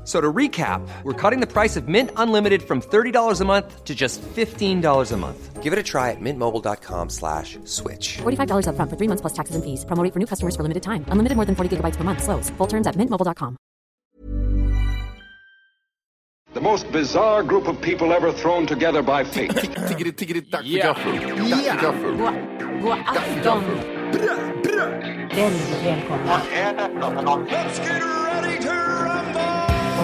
F- So to recap, we're cutting the price of Mint Unlimited from $30 a month to just $15 a month. Give it a try at mintmobile.com slash switch. $45 upfront for three months plus taxes and fees. Promo rate for new customers for limited time. Unlimited more than 40 gigabytes per month. Slows. Full terms at mintmobile.com. The most bizarre group of people ever thrown together by fate. Tiggeri, tiggeri, dack för gaffel. Dack för gaffel. God afton! Väldigt välkomna.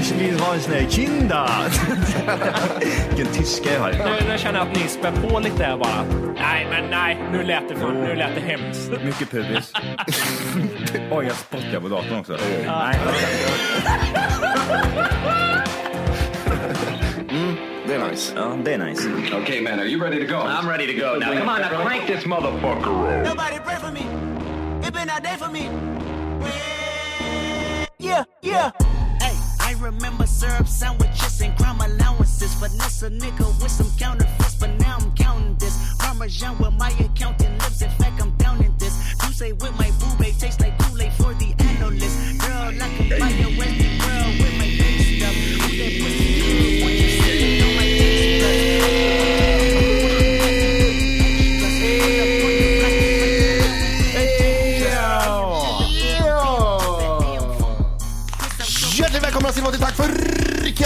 Ich vill ha en sån här kinda. Vilken tyska jag har. Nu, nu känner jag att ni spär på lite här bara. Nej, men nej, nu lät det, för, nu lät det hemskt. Mycket pubis. Oj, jag spottar på datorn också. Nej. Det är nice. Ja, det är nice. okay, man, are you ready to go? I'm ready to go now. Come on, now crank this motherfucker. Nobody pray for me. It been a day for me. Yeah, yeah. Hey, I remember syrup sandwiches and crime allowances. Finesse a nigga with some counterfeits, but now I'm counting this. Parmesan with my accountant lips. In fact, I'm down in this. You say with my boo babe tastes like Kool-Aid for the analyst. Girl, I can buy a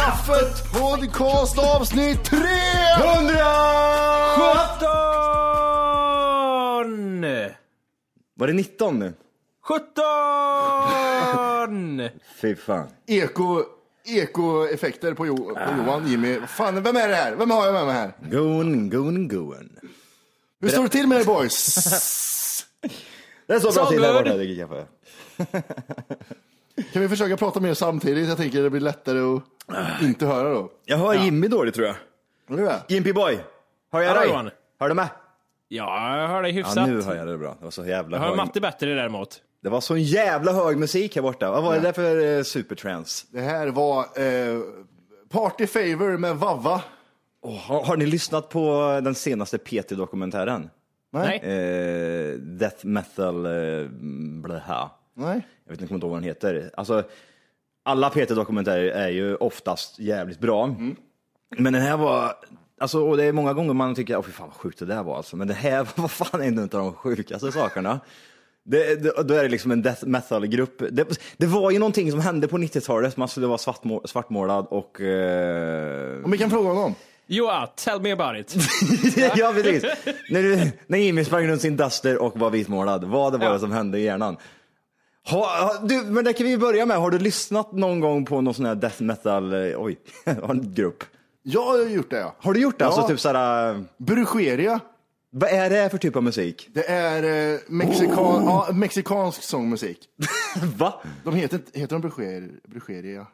kaffet podcast avsnitt 300! 17! Var det 19 nu? 17! Fy fan. Eko, eko-effekter på, jo, på Johan, Jimmy. Fan, vem är det här? Vem har jag med mig här? Going, going, going. Hur står det till med er boys? Det är så bra till där good. borta, jag dricker kaffe. Kan vi försöka prata mer samtidigt? Jag tänker det blir lättare att inte höra då. Jag hör Jimmy dåligt tror jag. Är du med? Jimpy boy. Hör jag Hallå, dig? Hör du med? Ja, jag hör dig hyfsat. Ja, nu hör jag det bra. Det var så jävla jag hör hög. Matte bättre däremot. Det var så jävla hög musik här borta. Vad var det där för eh, supertrance? Det här var eh, Party Favor med Vavva. Åh, har, har ni lyssnat på den senaste PT-dokumentären? Nej. Eh, death metal, eh, blaha. Nej. Jag vet inte, kommer inte ihåg vad den heter. Alltså, alla PT-dokumentärer är ju oftast jävligt bra. Mm. Men den här var, alltså, och det är många gånger man tycker, åh fy fan vad sjukt det där var alltså. Men det här var fan en av de sjukaste sakerna. Det, det, då är det liksom en death metal-grupp. Det, det var ju någonting som hände på 90-talet, man skulle vara svartmål, svartmålad och... Eh... Om vi kan fråga honom. Joa, tell me about it. ja, precis. när, du, när Jimmy sprang runt sin Duster och var vitmålad, vad det var Ja. som hände i hjärnan? Ha, ha, du, men det kan vi börja med. Har du lyssnat någon gång på någon sån här death metal, eh, oj, grupp? Jag har gjort det ja. Har du gjort det? Ja. Alltså typ såhär, eh, Brugeria. vad är det för typ av musik? Det är eh, mexikan, ja, mexikansk sångmusik. Va? De heter, inte- heter de Bruger, Brugeria?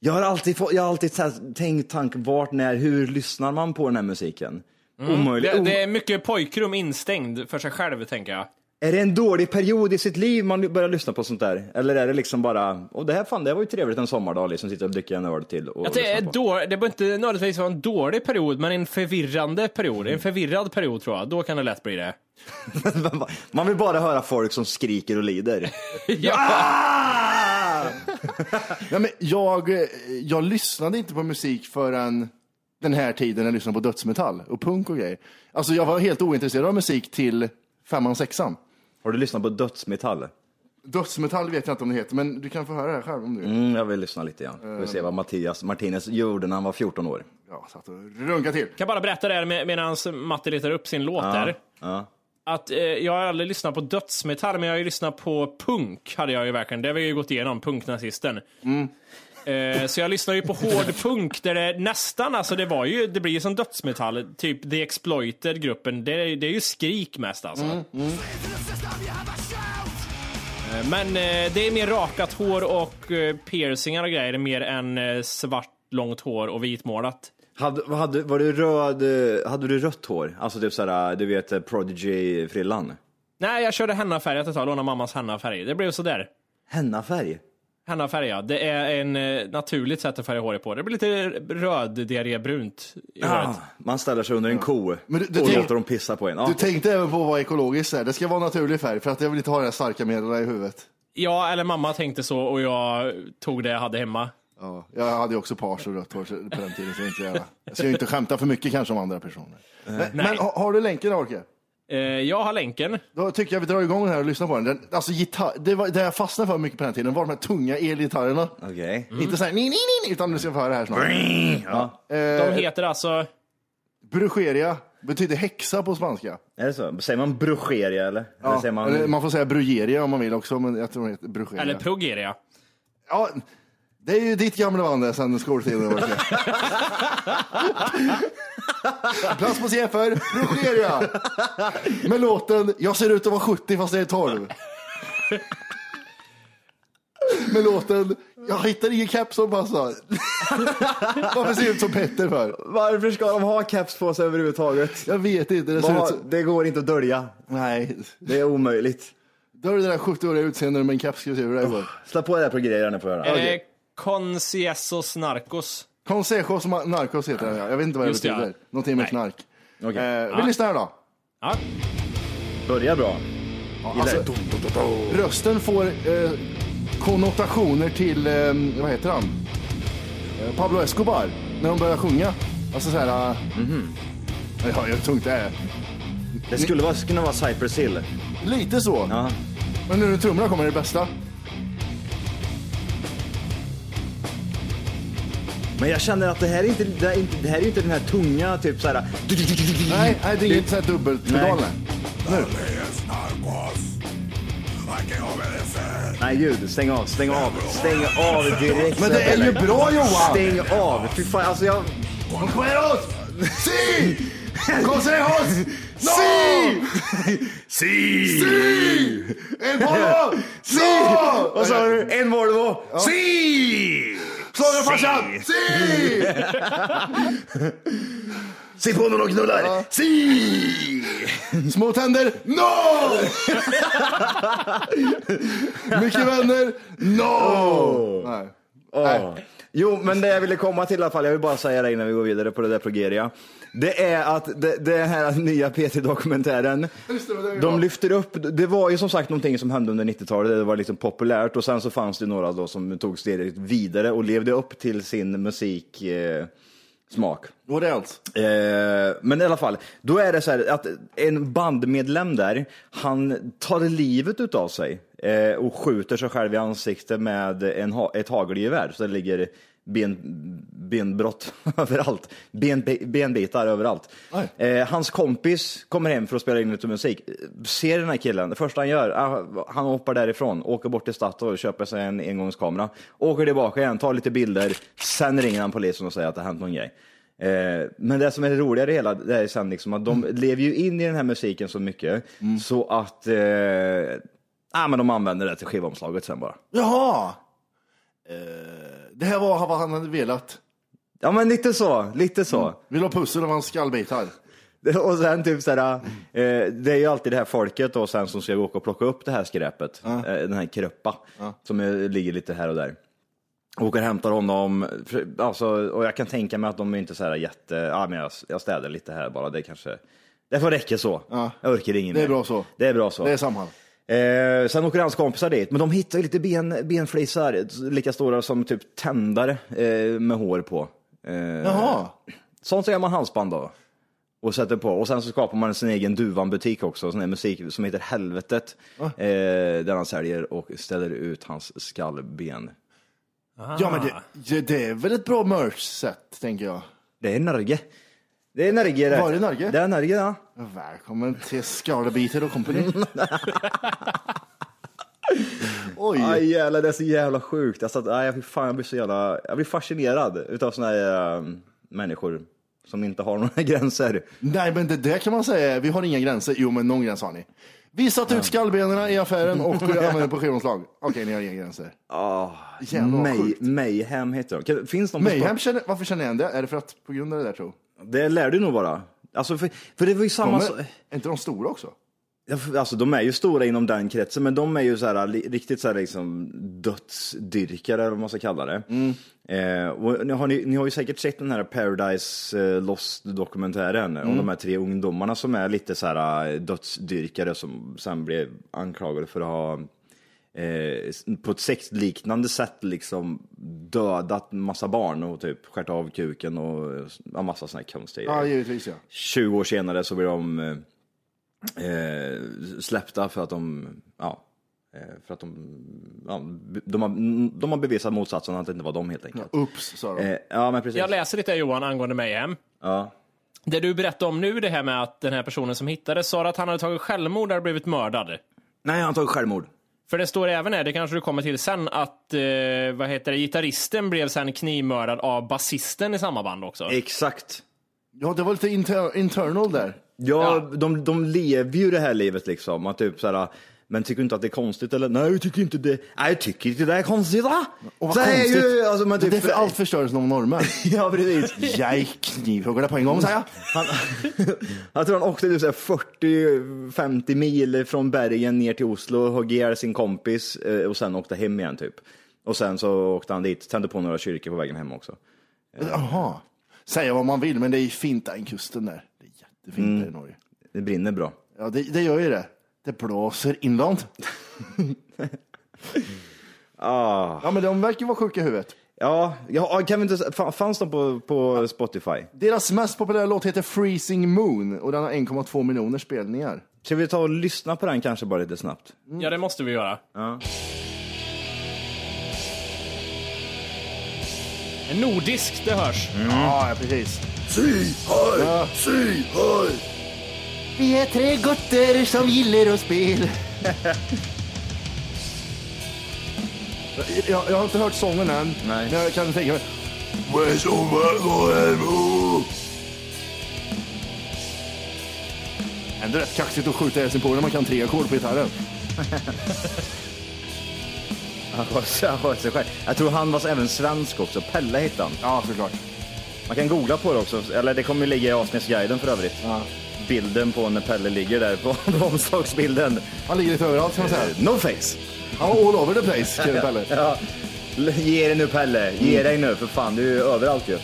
Jag har alltid, fått, jag har alltid så här tänkt tanken, vart, när, hur lyssnar man på den här musiken? Omöjligt. Det, det är mycket pojkrum instängd för sig själv, tänker jag. Är det en dålig period i sitt liv man börjar lyssna på sånt där? Eller är det liksom bara, och det här fan, det var ju trevligt en sommardag liksom, sitta och dricka en öl till och Att det, är då, det behöver inte nödvändigtvis vara en dålig period, men en förvirrande period. En förvirrad period tror jag. Då kan det lätt bli det. Man vill bara höra folk som skriker och lider. Ja, men jag, jag lyssnade inte på musik förrän den här tiden jag lyssnade på dödsmetall och punk och grejer. Alltså jag var helt ointresserad av musik till femman, sexan. Har du lyssnat på dödsmetall? Dödsmetall vet jag inte om det heter, men du kan få höra det här själv om du vill. Mm, jag vill lyssna lite grann. Vi får se vad Mattias Martinez gjorde när han var 14 år. Ja, satt och runka till. kan bara berätta det här med, medan Matti letar upp sin låt där. Ja. Att eh, jag har aldrig lyssnat på dödsmetall, men jag har ju lyssnat på punk. Hade jag ju verkligen. Det har vi ju gått igenom, punknazisten. Eh, så jag lyssnar ju på hård punk där det nästan, alltså det var ju, det blir ju som dödsmetall. Typ The Exploited-gruppen. Det, är- det är ju skrik mest alltså. Eh, Men eh, det är mer rakat hår och eh, piercingar och grejer mer än eh, svart långt hår och vitmålat. Hade, hade, var du röd, eh, hade du rött hår? Alltså typ såhär, du vet eh, Prodigy-frillan? Nej, jag körde hennafärgat ett tag, lånade mammas hennafärg. Det blev sådär. Hennafärg? Hennafärg, ja. Det är en eh, naturligt sätt att färga håret på. Det blir lite röd, diarrébrunt i Ah, håret. man ställer sig under en ko Men du- du och tänk- låter dem pissa på en. Ja. Du tänkte även på att vara ekologiskt där. Det ska vara naturlig färg för att jag vill inte ha det här starka medlen i huvudet. Ja, eller mamma tänkte så och jag tog det jag hade hemma. Ja, jag hade ju också page och rött hår på den tiden. Så jag, inte jag ska ju inte skämta för mycket kanske om andra personer. Men, men har, har du länken Orke? Eh, jag har länken. Då tycker jag vi drar igång den här och lyssnar på den. den alltså gitarr, det, var, det jag fastnade för mycket på den tiden var de här tunga elgitarrerna. Okej. Inte såhär ni, ni, ni, utan du ska få höra det här snart. De Eh, heter alltså... brugeria betyder häxa på spanska. Är det så? Säger man brugeria eller? eller Ja, säger man... eller man får säga brugeria om man vill också, men jag tror det heter brugeria. Eller progeria. Ja, det är ju ditt gamla band där sen skoltiden. Plats på C för Brugeria. Med låten Jag ser ut att vara 70 fast jag är 12. Med låten Jag hittar ingen keps som passar. Varför ser jag ut som Petter för? Varför ska de ha keps på sig överhuvudtaget? Jag vet inte. Det ser ut som... Det går inte att dölja. Nej. Det är omöjligt. Då är det där 70-åriga utseendet med en keps. Ska vi se hur det går. Slå på det där progeria nu får jag höra. Är det Conciesos Narcos? Consejos Narcos heter den. ja. Jag vet inte vad det Just det, betyder. ja. Någonting med Nej. knark. Okej. Eh, vi lyssnar här då. Ja. Börjar bra. Alltså, rösten får eh, konnotationer till, eh, vad heter han? Eh, Pablo Escobar, när de börjar sjunga. Alltså så här... Uh, Ja, hur tungt det är. Det skulle vara, kunna vara Cypress Hill. Lite så. Ja. Men nu när trummorna kommer är det bästa. Men jag känner att det här är inte, det här är inte, det här är inte den här tunga typ såhär. Nej, nej det är inget så här dubbelpedal. Nej. Nu. Nej ljud, stäng av, stäng av, stäng av direkt. Men det är ju bra Johan! Stäng av, fy fan alltså jag... Compañeros! Sí! Consejos! No! Si! Sí! El Volvo! No! Vad sa du? En Volvo? Si! Schlagerfarsan! Si! Se på när de knullar! Si! Små tänder? No! Mycket vänner? No! Nej. Åh. Jo, men det jag ville komma till i alla fall, jag vill bara säga det innan vi går vidare på det där progeria. Det är att det, det här nya PT-dokumentären, Just det, vad det är de bra. lyfter upp, det var ju som sagt någonting som hände under 90-talet, det var liksom populärt och sen så fanns det några då som tog steget vidare och levde upp till sin musik. Eh, smak. Vad är det allt? Eh, men i alla fall, då är det så här att en bandmedlem där, han tar livet utav sig eh, och skjuter sig själv i ansiktet med en, ha- ett hagelgevär. Så det ligger ben, benbrott överallt, ben, benbitar överallt. Eh, hans kompis kommer hem för att spela in lite musik. Ser den här killen, det första han gör, ah, han hoppar därifrån, åker bort till Statoil och köper sig en engångskamera. Åker tillbaka igen, tar lite bilder, sen ringer han polisen och säger att det har hänt någon grej. Eh, men det som är det roligare i hela det är sen liksom att de lever ju in i den här musiken så mycket så att eh, ah, men de använder det till skivomslaget sen bara. Jaha! Eh, det här var vad han hade velat. Ja men lite så, lite så. Vill ha pussel av hans skallbitar. Och sen typ såhär, eh, det är ju alltid det här folket då sen som ska åka och plocka upp det här skräpet, eh, den här kröppa, som är, ligger lite här och där. Åker och hämtar honom, för- alltså, och jag kan tänka mig att de är inte så här jätte, ja men jag, jag städar lite här bara, det kanske, det får räcka så. Ja. Jag orkar inget Det är mer. bra så. Det är bra så. Det är Samhall. Eh, sen åker hans kompisar dit, men de hittar ju lite ben, benflisar, lika stora som typ tändare eh, med hår på. Eh, Jaha. Sånt så gör man halsband då. Och sätter på. Och sen så skapar man sin egen Duvan-butik också, sån här musik som heter Helvetet. Eh, där han säljer och ställer ut hans skallben. Ja, men det, det är väl ett bra merch-sätt, tänker jag. Det är Norge. Det är Norge det. Var det Norge? Det är Norge ja. Välkommen till Skalabiter och Company. Oj. Aj jävlar, det är så jävla sjukt. Alltså, nej, fy fan, jag blir så jävla, jag blir fascinerad utav såna här äh, människor som inte har några gränser. Nej, men det, det kan man säga. Vi har inga gränser. Jo, men någon gräns har ni. Vi satte ut skallbenen i affären och använde på skivomslag. Okej, ni har inga gränser. Ah, Jävlar May, sjukt. Mayhem heter de. Finns de på Mayhem, känner, varför känner jag igen det? Är det för att, på grund av det där tro? Det lär du nog vara. Alltså, för, för det var ju De samma... så- är, är inte de stora också? Alltså de är ju stora inom den kretsen, men de är ju så här, riktigt så här liksom dödsdyrkare, eller vad man ska kalla det. Eh, och ni, har, ni, ni har ju säkert sett den här Paradise eh, Lost-dokumentären om de här tre ungdomarna som är lite så här eh, dödsdyrkare som sen blev anklagade för att ha eh, på ett sexliknande sätt liksom dödat massa barn och typ skärt av kuken och ja, massa sådana här konstiga Ja, givetvis ja. 20 år senare så blir de eh, eh, släppta för att de, ja, eh, för att de, ja, de, har, de har bevisat motsatsen, att det inte var de helt enkelt. Ups, sa de. Eh, ja, men precis. Jag läser lite Johan angående Mayhem. Ja. Det du berättade om nu, det här med att den här personen som hittades sa att han hade tagit självmord och blivit mördad. Nej, han tog självmord. För det står även här, det kanske du kommer till sen, att eh, vad heter det, gitarristen blev sen knivmördad av basisten i samma band också. Exakt. Ja, det var lite inter, internal där. Ja, De, de lever ju det här livet liksom. Att typ såhär, men tycker du inte att det är konstigt eller? Nej, jag tycker inte det. Nej, jag tycker inte det är konstigt va? Och vad Så är konstigt. Ju, alltså, men det är typ, därför allt förstörs av normen. Ja, precis. Jag gick knivhuggare på en gång, sa jag. Han, jag tror han åkte typ så här 40-50 mil från bergen ner till Oslo, högg ihjäl sin kompis eh, och sen åkte hem igen typ. Och sen så åkte han dit, tände på några kyrkor på vägen hem också. Jaha. Säga vad man vill, men det är fint där kusten där. Det är jättefint där i Norge. Det brinner bra. Ja, det, det gör ju det. Det blåser inland. Ah. Ja, men de verkar ju vara sjuka i huvudet. Ja, ja, kan vi inte, fa- fanns de på, på Spotify? Deras mest populära låt heter Freezing Moon och den har 1,2 miljoner spelningar. Ska vi ta och lyssna på den kanske bara lite snabbt? Ja, det måste vi göra. Ja. En nordisk, det hörs. Ja, precis. Si, hoj, Ja. si, hoj. Vi är tre gutter som gillar att spela. jag, jag har inte hört sången än, Nej. men jag kan tänka mig. Ändå rätt kaxigt att skjuta ihjäl sin polare när man kan tre ackord på gitarren. Han sköt han sköt sig själv. Jag tror han var även svensk också. Pelle hette han. Ja, såklart. Man kan googla på det också, eller det kommer ligga i avsnittsguiden för övrigt. Bilden på när Pelle ligger där på, på omslagsbilden. Han ligger lite överallt kan man säga. Eh, No face. Ja, all over the place, Kjell Pelle. Ja. Ge dig nu Pelle, ge dig nu för fan, du är ju överallt ju.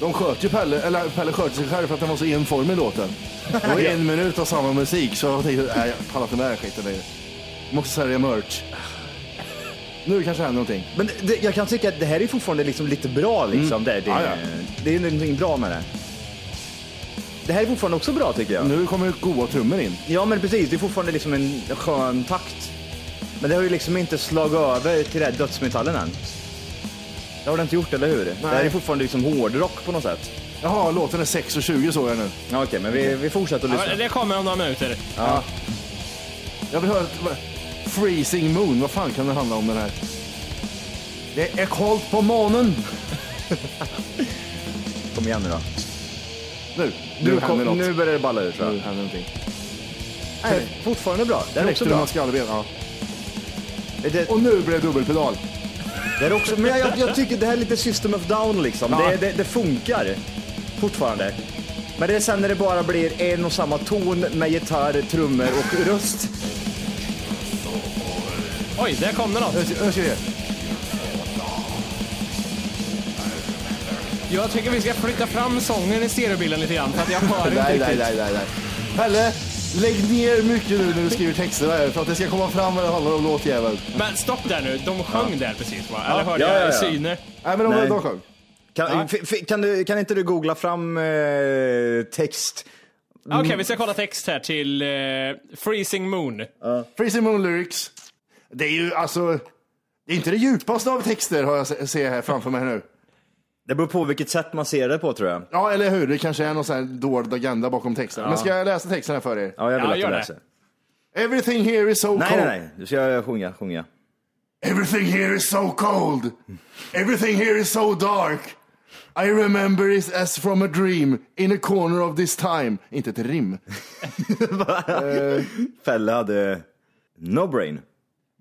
De sköt ju Pelle, eller Pelle sköt sig själv för att han var så enformig i låten. Det var ju en minut av samma musik så jag tänkte, nej jag pallar inte med den här skiten längre. Måste sälja merch. Nu kanske händer någonting. Men det- det, jag kan tycka att det här är fortfarande liksom lite bra liksom. Det, det, Ja, ja. det är någonting bra med det. Det här är fortfarande också bra tycker jag. Nu kommer goa trummor in. Ja men precis, det är fortfarande liksom en skön takt. Men det har ju liksom inte slagit över till det här dödsmetallen än. Det har det inte gjort, eller hur? Det här är fortfarande liksom hårdrock på något sätt. Jaha, låten är 6.20 såg jag nu. Ja, Okej, men vi, vi fortsätter att Ja, lyssna. det kommer om några minuter. Ja. Jag vill höra, Freezing Moon, vad fan kan det handla om den här? Det är kallt på månen. Kom igen nu då. Nu, Nu, nu kom, händer något. nu börjar det balla ur tror Nu jag. händer någonting. Nej, fortfarande bra. Det är också bra. med skallben? Ja. Det, Och nu blir det dubbelpedal. det är också, men jag, jag tycker det här är lite system of down liksom. Ja. Det, det, det funkar fortfarande. Men det är sen när det bara blir en och samma ton med gitarr, trummor och röst. Oj, där kom det något. Nu ska Jag tycker vi ska flytta fram sången i stereobilen lite grann för att jag hör inte Nej, nej, riktigt. nej, nej, nej. Pelle, lägg ner mycket nu när du skriver texterna här för att det ska komma fram vad det handlar om låtjäveln. Men stopp där nu, de sjöng där precis va? Eller hörde Ja, jag ja, ja. syner? Nej, men de, Nej. de sjöng. Kan, f- kan, du, kan inte du googla fram eh, text? Okej, vi ska kolla text här till eh, Freezing Moon. Freezing Moon Lyrics. Det är ju alltså, det är inte det djupaste av texter har jag se, ser här framför mig nu. Det beror på vilket sätt man ser det på tror jag. Ja, eller hur? Det kanske är någon sån här dold agenda bakom texten. Men ska jag läsa texten här för er? Ja, jag vill Ja, att gör du det. läser. Everything here is so Nej, cold. nej, nej. Du ska sjunga, sjunga. Everything here is so cold. Everything here is so dark. I remember it as from a dream in a corner of this time. Inte ett rim. Felle hade no brain.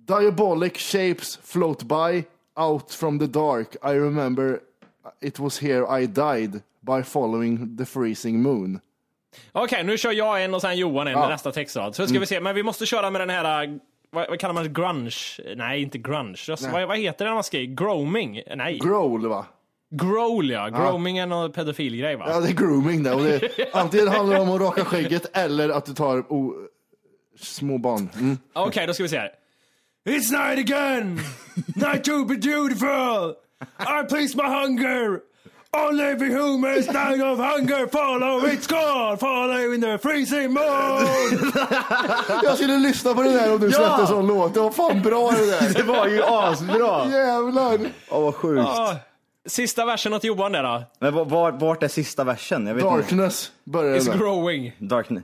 Diabolic shapes float by out from the dark. I remember it was here I died by following the freezing moon. Okej, nu kör jag en och sen Johan en Ja. nästa textrad. Så ska vi se, men vi måste köra med den här, äh, vad, vad kallar man det, grunge? Nej, inte grunge. Alltså, Vad, vad heter det när man skriver? Groming? Nej, Growl va? growl ja. Groming är någon pedofilgrej va? Ja, det är grooming det. Och det antingen handlar det om att raka skägget eller att du tar oh, små barn. Mm. Okej, då ska vi se här. It's night again! night to be beautiful! I please my hunger! Only the humans die of hunger follow its God, follow in the freezing moon! Jag skulle lyssna på det där om du släppte en sån låt. Det var fan bra det där. Det var ju asbra! Jävlar. Åh, vad sjukt. Ah, Sista versen åt Johan där då. Men var- var, vart är sista versen? Jag vet inte. Darkness börjar It's det med. growing. Darkness.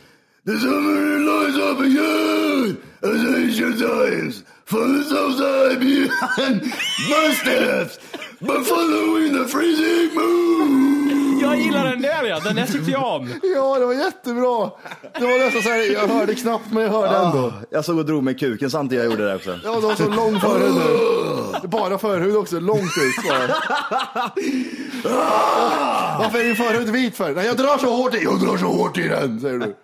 The summer lies up again. As ancient times. From the south side behind my steps. But following the freezing moon. Jag gillar den där ja, den där tyckte jag om. Ja, det var jättebra. Det var nästan så här, jag hörde knappt men jag hörde ändå. Jag såg och drog med kuken samtidigt jag gjorde det också. Ja, det var så lång förhud nu. Bara förhud också, långt ut bara. Varför är din förhud vit för? Nej, jag drar så hårt i. Jag drar så hårt i den, säger du.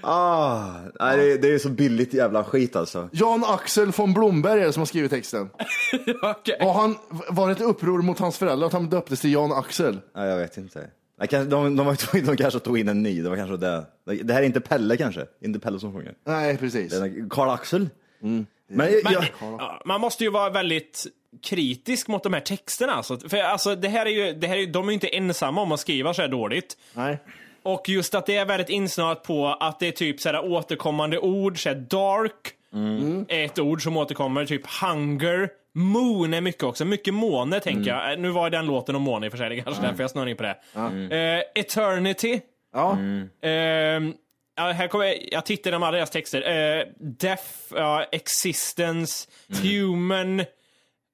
Ah, nej, det, det är så billigt jävla skit alltså. Jan Axel von Blomberg är det som har skrivit texten. Okej. Var, han, var det ett uppror mot hans föräldrar att han döptes till Jan Axel? Nej, jag vet inte. Nej, kanske- De, de, de, de kanske tog in en ny, det var kanske det. Det här är inte Pelle kanske, inte Pelle som sjunger. Nej, precis. Det är Karl-Axel. Men, jag, Men, jag, ja, man måste ju vara väldigt kritisk mot de här texterna. Alltså. För alltså, det här är ju, det här är, de är ju inte ensamma om att skriva så här dåligt. Nej. Och just att det är väldigt insnöat på att det är typ så här återkommande ord, så här dark är ett ord som återkommer, typ hunger. Moon är mycket också, mycket måne tänker jag. Eh, Nu var den låten om måne i och för sig, det är kanske därför jag snör in på det. Eh, eternity. Ja. Ja, här kommer, jag- jag tittar igenom alla deras texter. Uh, death, ja, existence, human.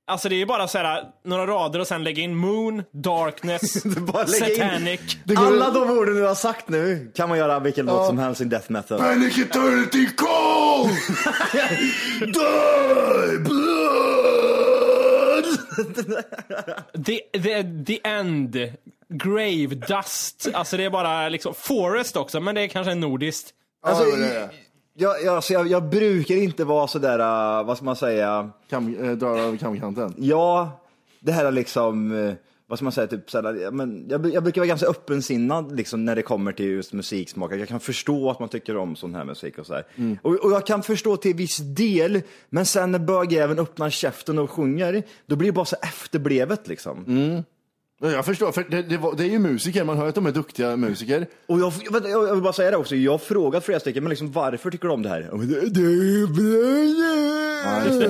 Alltså det är bara så här några rader och sen lägga in moon, darkness, lägga in- satanic. alla de orden du har sagt nu kan man göra vilken låt som helst i death metal. Panic eternity call! Die blood! The, the, the end, grave, dust. Alltså det är bara liksom, forest också, men det är kanske nordiskt. Alltså, Ja, det är det. Jag, jag, alltså, jag, jag brukar inte vara sådär, uh, vad ska man säga, Kam, äh, drar av kamkanten. ja, det här är liksom, uh, vad ska man säga, typ, såhär, ja, men jag, jag brukar vara ganska öppensinnad liksom, när det kommer till just musiksmak. Jag kan förstå att man tycker om sån här musik och sådär. Och, och jag kan förstå till viss del, men sen när bögjäveln öppnar käften och sjunger, då blir det bara så efterblevet liksom. Ja, Jag förstår, för det, det, var, det är ju musiker, man hör att de är duktiga musiker. Och jag, jag, jag vill bara säga det också, jag har frågat flera stycken, men liksom varför tycker du om det här? Ja, men Det, det är bra!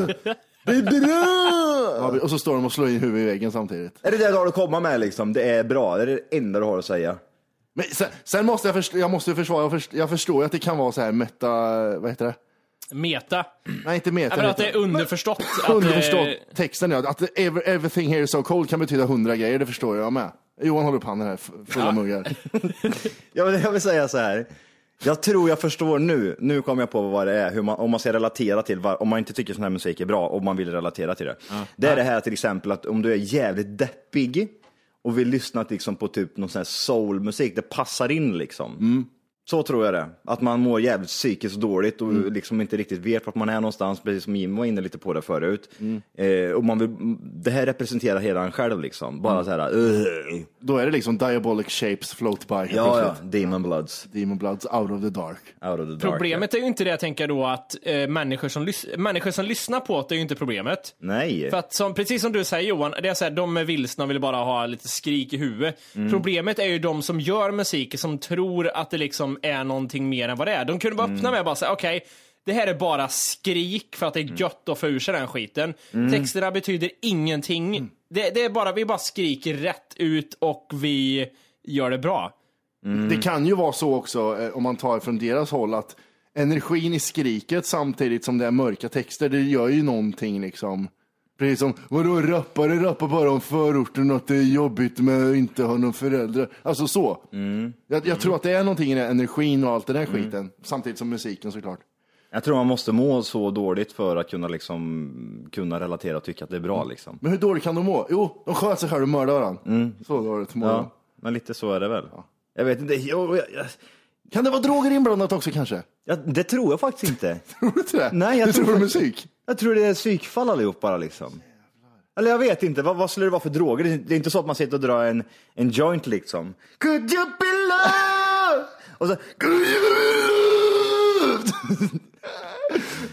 Det är bra! Ja, och så står de och slår in huvudet i väggen samtidigt. Är det det du har att komma med liksom? Det är bra, det är det enda du har att säga. Men sen, sen måste jag, först, jag måste försvara, jag, först, jag förstår ju att det kan vara så här meta, vad heter det? Meta. Nej, inte meta. Men att det är underförstått. att, Underförstått eh, texten ja, att ever, everything here is so cold kan betyda hundra grejer, det förstår jag med. Johan håller upp handen här, f- fulla muggar. Jag vill, jag vill säga så här. Jag tror jag förstår nu, nu kommer jag på vad det är, hur man, om man ska relatera till, var, om man inte tycker sån här musik är bra, och man vill relatera till det. Det är det här till exempel att om du är jävligt deppig och vill lyssna liksom, på typ någon sån här soulmusik, det passar in liksom. Så tror jag det. Att man mår jävligt psykiskt dåligt och liksom inte riktigt vet vart man är någonstans, precis som Jim var inne lite på det förut. Eh, och man vill, det här representerar hela en själv liksom. Bara så här, "Ugh." Då är det liksom diabolic shapes float by. ja, ja. Demon Bloods, Demon Bloods out of the dark. out of the dark. Problemet är ju inte det jag tänker då att eh, människor, som människor som lyssnar på det är ju inte problemet. Nej. För att som, precis som du säger Johan, det är så här, de är vilsna och vill bara ha lite skrik i huvudet. Mm. Problemet är ju de som gör musik som tror att det liksom är någonting mer än vad det är. De kunde bara öppna Mm. med och bara säga okej, det här är bara skrik för att det är gött att få ur sig den skiten. Mm. Texterna betyder ingenting. Det, det är bara, vi bara skriker rätt ut och vi gör det bra. Det kan ju vara så också, eh, om man tar från deras håll, att energin i skriket samtidigt som det är mörka texter, det gör ju någonting liksom. Precis som, vadå rappare rappar bara om förorten och att det är jobbigt med att inte ha någon föräldrar. Alltså så. Jag, jag tror att det är någonting i den energin och allt den här skiten, samtidigt som musiken såklart. Jag tror man måste må så dåligt för att kunna, liksom, kunna relatera och tycka att det är bra. Liksom. Men hur dåligt kan de må? Jo, de sköt sig själva och mördade varandra. Så dåligt mår de. Ja, men lite så är det väl. Jag vet inte, jag, jag, jag, Kan det vara droger inblandat också kanske? jag, det tror jag faktiskt inte. Tror du inte det? Nej, jag du tror tror musik? Jag tror det är psykfall allihop bara liksom. Eller jag vet inte, vad, vad skulle det vara för droger? Det är- inte så att man sitter och drar en, en joint liksom. Could you be loved? Och så, could you?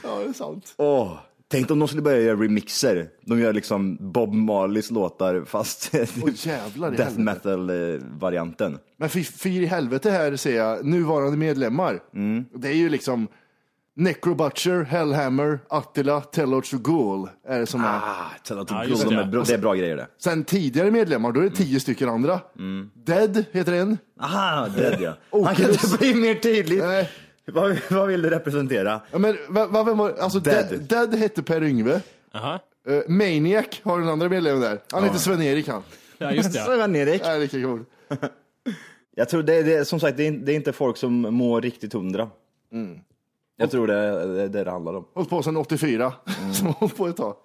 Ja, det är sant. Åh, tänk om de skulle börja göra remixer. De gör liksom Bob Marleys låtar fast Åh jävlar death metal-varianten. Men fyr i helvete här ser jag nuvarande medlemmar. Det är ju liksom Necrobutcher, Hellhammer, Attila, Telloch och Ghoul är det som är. Ah, tell Ja, ja, just de det. är bra, det är bra grejer det. Sen tidigare medlemmar, då är det tio stycken andra. Dead heter en. Aha, Dead ja. Han kan inte bli mer tydlig. Nej. Vad, vad vill du representera? Ja, men, va, va, vem var, alltså Dead. Dead. Dead hette Per Yngve. Aha. Uh, Maniac har den andra medlemmen där. Han heter Sven-Erik han. Ja, just det. Så Erik. Ja, lika cool. Jag tror det, är- det är som sagt, det är, det är inte folk som mår riktigt hundra. Jag tror det är det, det handlar om. Hållit på sedan 84. Som har hållit på ett tag.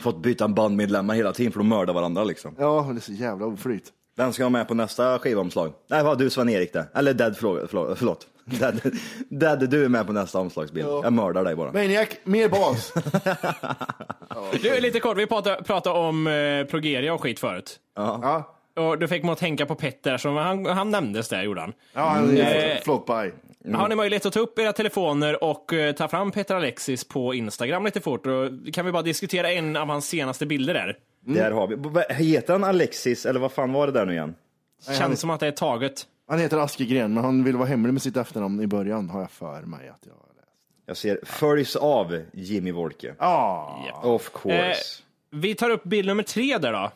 Fått byta bandmedlemmar hela tiden för de mördar varandra liksom. Ja, det är så jävla oflyt. Vem ska vara med på nästa skivomslag? Nej, var du Sven-Erik det? Eller Dead, förlåt. förlåt, förlåt. Dead, Dead, du är med på nästa omslagsbild. Jag mördar dig bara. Maniac, mer bas. Du, lite kort, vi pratade, pratade om eh, Progeria och skit förut. ja, Och du fick mig att tänka på Petter, som han, han nämndes där, gjorde han. ja han är Eh, float by. Har ni möjlighet att ta upp era telefoner och eh, ta fram Petter Alexis på Instagram lite fort? Och kan vi bara diskutera en av hans senaste bilder där? Där har vi. Heter han Alexis, eller vad fan var det där nu igen? Känns som att det är taget. Han heter Askegren, men han vill vara hemlig med sitt efternamn i början, har jag för mig att jag har läst. Jag ser följs av Jimmy Wolke. Ah, Of course. Eh, vi tar upp bild nummer tre där då.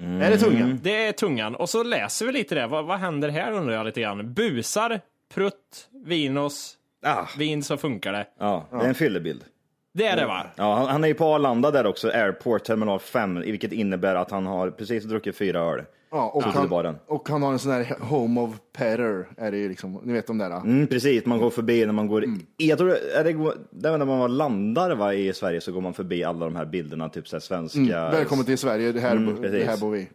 Är det tungan? Det är tungan. Och så läser vi lite det. Vad, vad händer här undrar jag lite grann. Busar, prutt, vinos, Ah, vin så funkar det. ja, det är en fyllebild. Det är det va? Ja, han, är ju på Arlanda där också, Airport Terminal 5, vilket innebär att han har precis druckit fyra öl. Ja, och, han, och han har en sån här Home of Petter, är det ju liksom, ni vet de där. Mm, precis, man går förbi när man går... Jag tror, är det, det är när man landar va, i Sverige så går man förbi alla de här bilderna, typ så här svenska... Mm, välkommen till Sverige, det här, Mm, det här bor vi.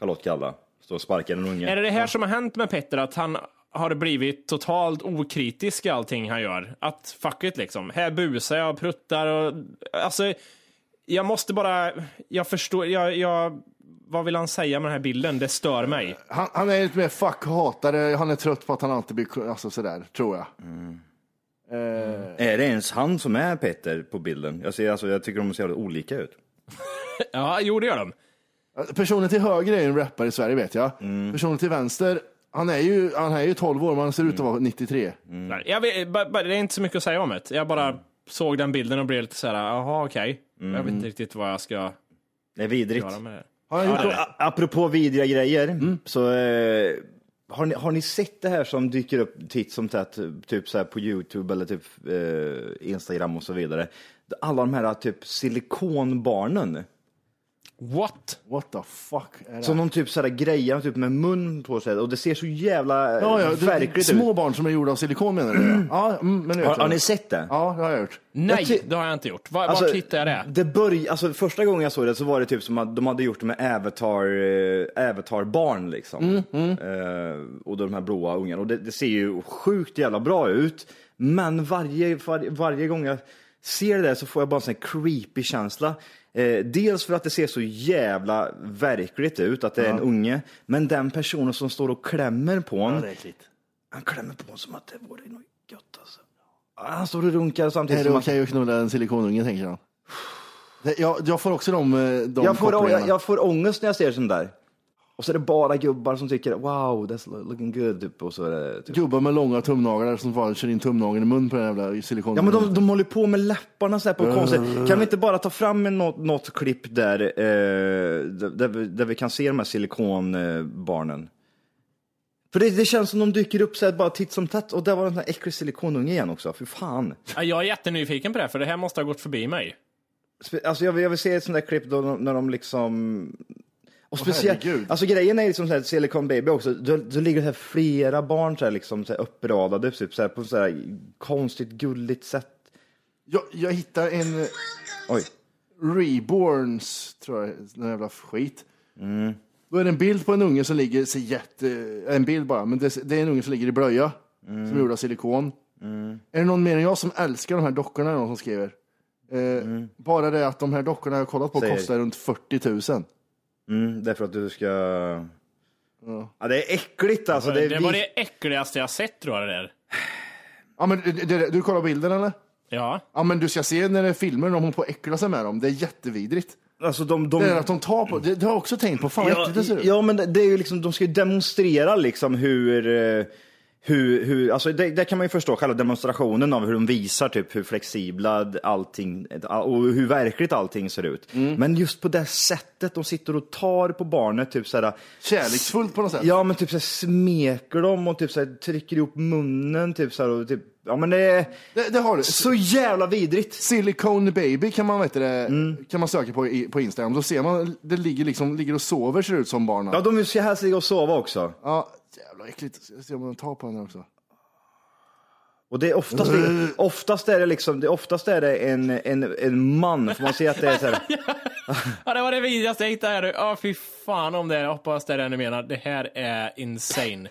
Charlotte Kalla. Står och sparkar en unge. Är det det här som har hänt med Petter? Att han har blivit totalt okritisk i allting han gör? Att fuck it liksom. Här busar jag och pruttar och... Alltså, jag måste bara... Jag förstår... Jag... jag vad vill han säga med den här bilden? Det stör mig. Han, han är lite mer fuck-hatare, han är trött på att han alltid blir, alltså sådär, tror jag. Eh, Är det ens han som är Peter på bilden? Jag, ser, alltså, jag tycker de ser olika ut. Ja, jo det gör de. Personen till höger är en rappare i Sverige vet jag. Mm. Personen till vänster, han är ju, han är ju 12 år, men han ser ut att vara 93. Nej, Jag vet, ba- ba- det är inte så mycket att säga om det. Jag bara såg den bilden och blev lite så här, jaha okej. Jag vet inte riktigt vad jag ska Det är vidrigt. göra med det. Har han gjort det. A- Apropå vidriga grejer, så eh, har, ni, har ni sett det här som dyker upp titt som tätt, typ så här på Youtube eller typ eh, Instagram och så vidare? Alla de här typ silikonbarnen. What? What the fuck är det? Som de typ sådär grejer typ med mun på sig och det ser så jävla ja, ja, eh, det, verkligt små ut. barn som är gjorda av silikon menar du? Ja, mm, men det vet Har, har ni sett det? Ja, det har jag gjort. Nej, Jag det har jag inte gjort. Var, Alltså, vart hittade jag det? Det börj, alltså, första gången jag såg det så var det typ som att de hade gjort det med Avatar, eh, Avatar-barn liksom. Eh, och då de här blåa ungarna. Och det, det ser ju sjukt jävla bra ut. Men varje, varje, varje gång jag ser det där så får jag bara en sån här creepy känsla. Eh, dels för att det ser så jävla verkligt ut, att det är en unge. Men den personen som står och klämmer på Det är äckligt. han klämmer på en som att det vore något gött alltså. Han står och runkar Är samtidigt det som okej att... att knulla en silikonunge, tänker? Det, jag, jag får också de, eh, de jag, får, kopplingarna. jag, jag får ångest när jag ser sånt där. Och så är det bara gubbar som tycker wow, that's looking good. Typ, och så är det, typ. Gubbar med långa tumnaglar som bara kör in tumnageln i mun på den jävla silikonen. Ja men de, de håller på med läpparna så här på konstigt. Kan vi inte bara ta fram en, något, något klipp där, eh, där, där, vi, där vi kan se de här silikonbarnen? För det, det känns som de dyker upp så här bara titt som tätt. Och där var den här äcklig silikonunge igen också. För fan. Ja, Jag är jättenyfiken på det, för det här måste ha gått förbi mig. Alltså jag, vill- jag vill se ett sånt där klipp då, när de liksom... Och speciellt, herregud. alltså grejen är liksom så här, Silicon Baby också, då, då ligger det här flera barn så här, liksom, så här, uppradade typ, så här, på så här konstigt gulligt sätt. Jag, jag hittar en eh, Oj. Reborns, tror jag, någon jävla skit. Mm. Då är det en bild på en unge som ligger, ser jätte, en bild bara, men det, det är en unge som ligger i blöja. Mm. Som är gjord av silikon. Är det någon mer än jag som älskar de här dockorna, är någon som skriver? Eh, Bara det att de här dockorna jag har kollat på Mm. Säger- kostar runt 40 000. Mm, därför att du ska... Ja. det är äckligt alltså. Det, Det, är var vi- det äckligaste jag sett tror jag det där. Ja, men det, det, du kollar bilden eller? Ja. Ja, men du ska se när det är filmer, de håller på att äckla sig med dem. Det är jättevidrigt. Alltså de, de... Det är att de tar på, det, det har jag också tänkt på. Fan vad Ja, äckligt det ser ut. ja, men det, det är ju liksom, de ska ju demonstrera liksom hur, eh, hur, hur alltså det, det kan man ju förstå, själva demonstrationen av hur de visar typ hur flexibla allting och hur verkligt allting ser ut. Mm. Men just på det sättet de sitter och tar på barnet, typ såhär, Kärleksfullt på något sätt. ja men typ såhär smeker dem och typ såhär trycker ihop munnen, typ såhär och typ, ja men det är Det, det har du. så jävla vidrigt. Silicone baby kan man, vet det, Mm. kan man söka på i- på Instagram. Då ser man, det ligger liksom, ligger och sover ser det ut som barnen. Ja, de ska helst ligga och sova också. Ja, jävla äckligt. Jag ser om man tar på henne också. Och det är oftast, det, oftast är det liksom, det, oftast är det en, en, en man, för man ser att det är så här, Ja, det var det vidrigaste jag hittade här. Ja, fy fan om det är. Jag hoppas det är det ni menar. Det här är insane.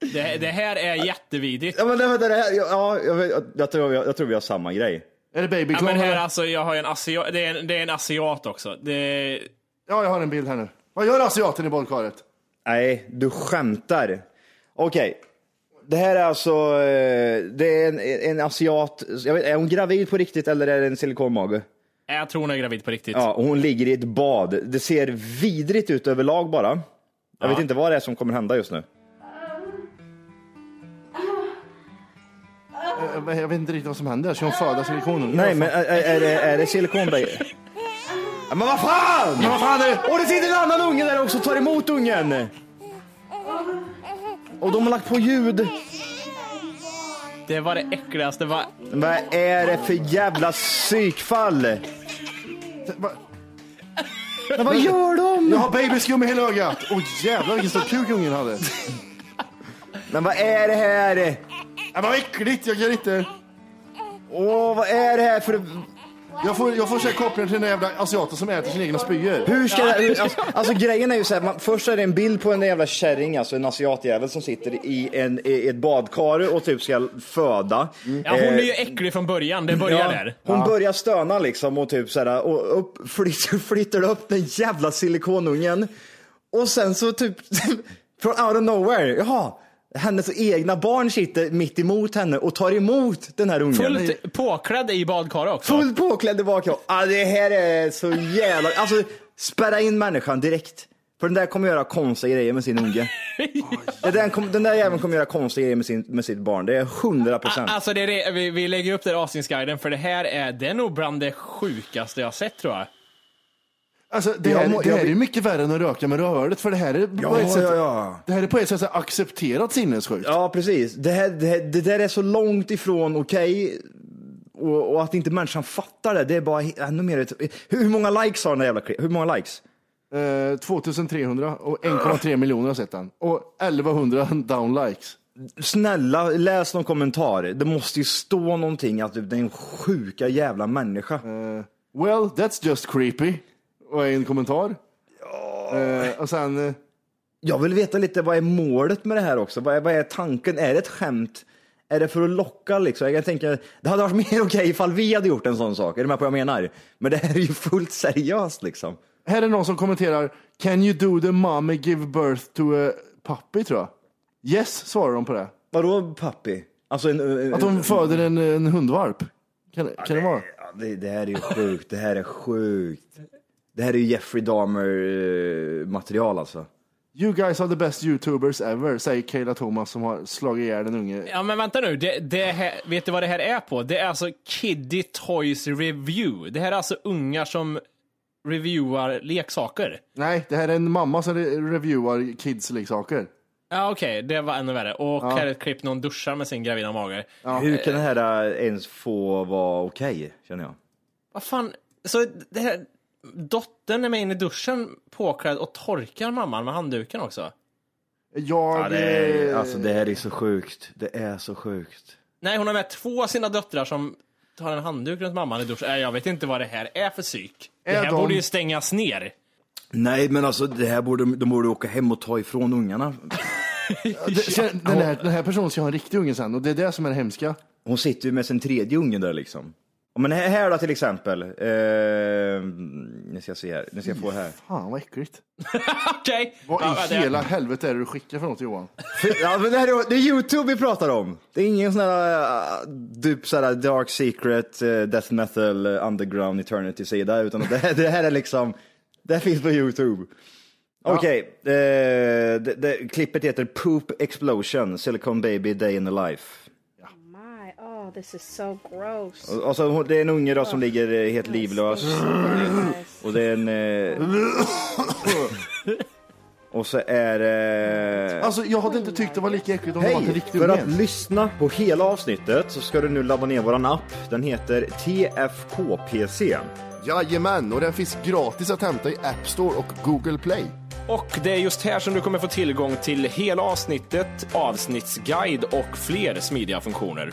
Det, det här är jättevidrigt. Ja men det, det, det, ja, jag, vet- jag, tror, jag, jag tror vi har samma grej. Är det Ja, babyclown? men här eller? alltså, jag har ju en asiat, det är en, det är en asiat också. Det, Ja, jag har en bild här nu. Vad gör asiaten i badkaret? Nej, du skämtar. Okej. Det här är alltså, eh, det är en, en asiat, jag vet, är hon gravid på riktigt eller är det en silikonmage? jag tror hon är gravid på riktigt. Ja, och hon ligger i ett bad. Det ser vidrigt ut överlag bara. Jag Ja. vet inte vad det är som kommer hända just nu. Eh, men Jag vet inte riktigt vad som händer. Ska hon föda silikonen? Nej, men är, är, är det, är det silikonbaby? Ja, men vad fan! Men vad fan är det? Och det sitter en annan unge där också och tar emot ungen! Och de har lagt på ljud. Det var det äckligaste. Va? Vad är det för jävla psykfall? Va- Men vad gör de? Jag har babyskum i hela ögat. Åh jävlar vilken stor kuk ungen hade. Men vad är det här? Men vad äckligt, jag kan inte. Åh, vad är det här för... Jag får, jag får se kopplingen till den jävla asiaten som äter sina egna spyor. Hur ska hur, alltså, alltså grejen är ju så här, man, först är det en bild på en jävla kärring, alltså en asiatjävel som sitter i, en, i ett badkar och typ ska föda. Ja, hon är Eh, ju äcklig från början, det börjar Ja, där. hon börjar stöna liksom och typ såhär, och upp, flyttar, flyttar upp den jävla silikonungen. Och sen så typ, från out of nowhere, jaha, hennes egna barn sitter mitt emot henne och tar emot den här ungen. Fullt påklädd i badkaret också. Fullt påklädd i bakhåll. Ah, det här är så jävla, alltså spärra in människan direkt. För den där kommer göra konstiga grejer med sin unge. den, där kom, den där jäveln kommer göra konstiga grejer med, sin, med sitt barn. Det är hundra procent. Alltså det är det, vi, vi lägger upp det i avsnittsguiden för det här är, det är nog bland det sjukaste jag sett tror jag. Alltså, det här, må- det här är mycket värre än att röka med röret, för det här är Ja, på ett sätt, ja, ja. Det här är på ett sätt accepterat sinnessjukt. Ja, precis. Det, här, det, här, det där är så långt ifrån okej. Och, och att inte människan fattar det, det är bara ännu mer... Hur, många likes har den där jävla? Hur många likes? Eh, 2300 och 1,3 miljoner har sett den. Och 1100 downlikes. Snälla, läs någon kommentar. Det måste ju stå någonting att det är en sjuka jävla människa. Eh, well, that's just creepy. Och en kommentar. Eh, och sen... eh, Jag vill veta lite, vad är målet med det här också? Vad är, vad är tanken? Är det ett skämt? Är det för att locka liksom? Jag tänker, det hade varit mer okej ifall vi hade gjort en sån sak. Är du med på vad jag menar? Men det här är ju fullt seriöst liksom. Här är någon som kommenterar. Can you do the mommy give birth to a puppy, tror jag. Yes, svarar de på det. Vadå pappi? Alltså en, Att de föder en, en hundvalp. Kan, kan det vara? Ja, det, det här är ju sjukt. Det här är sjukt. Det här är ju Jeffrey Dahmer-material alltså. You guys are the best youtubers ever, säger Kayla Thomas som har slagit ihjäl en unge. Ja men vänta nu, det, det här, vet du vad det här är på? Det är alltså Kiddy Toys Review. Det här är alltså ungar som reviewar leksaker. Nej, det här är en mamma som re- reviewar kids leksaker. Ja okej, det var ännu värre. Och här är ett klipp när hon duschar med sin gravida mage. Hur kan det här äh, ens få vara okej, känner jag? Vad fan, så det här, dottern är med in i duschen påklädd och torkar mamman med handduken också? Jag... Ja, det, är, alltså, det här är så sjukt. Det är så sjukt. Nej, hon har med två av sina döttrar som tar en handduk runt mamman i duschen. Nej, jag vet inte vad det här är för psyk. Det Är här de- borde ju stängas ner. Nej, men alltså det här borde, de borde åka hem och ta ifrån ungarna. det, sen, den, här, den här personen ska ha en riktig unge sen och det är det som är det hemska. Hon sitter ju med sin tredje unge där liksom. Men här, här då till exempel. Eh, nu ska jag se här. Nu ska jag få här. Fan vad äckligt. Okej. Vad Ja, i det- hela helvete är det du skickar för något Johan? Ja, men det, här är, det är YouTube vi pratar om. Det är ingen sån här uh, typ sådär dark secret, uh, death metal, uh, underground eternity sida, utan det, här- det här är liksom, det här finns på YouTube. Okej, eh, det, det, klippet heter Poop Explosion, Silicon Baby Day in the Life. Oh, this is so gross. Och- Alltså, hon- det är en unge då som ligger eh, helt livlös. Och det är en... Eh, och så är det... Alltså jag hade inte tyckt det var lika äckligt om det var en riktig För att lyssna på hela avsnittet så ska du nu ladda ner våran app. Den heter TFKPC. Jajamän, och den finns gratis att hämta i App Store och Google Play. Och det är just här som du kommer få tillgång till hela avsnittet, avsnittsguide och fler smidiga funktioner.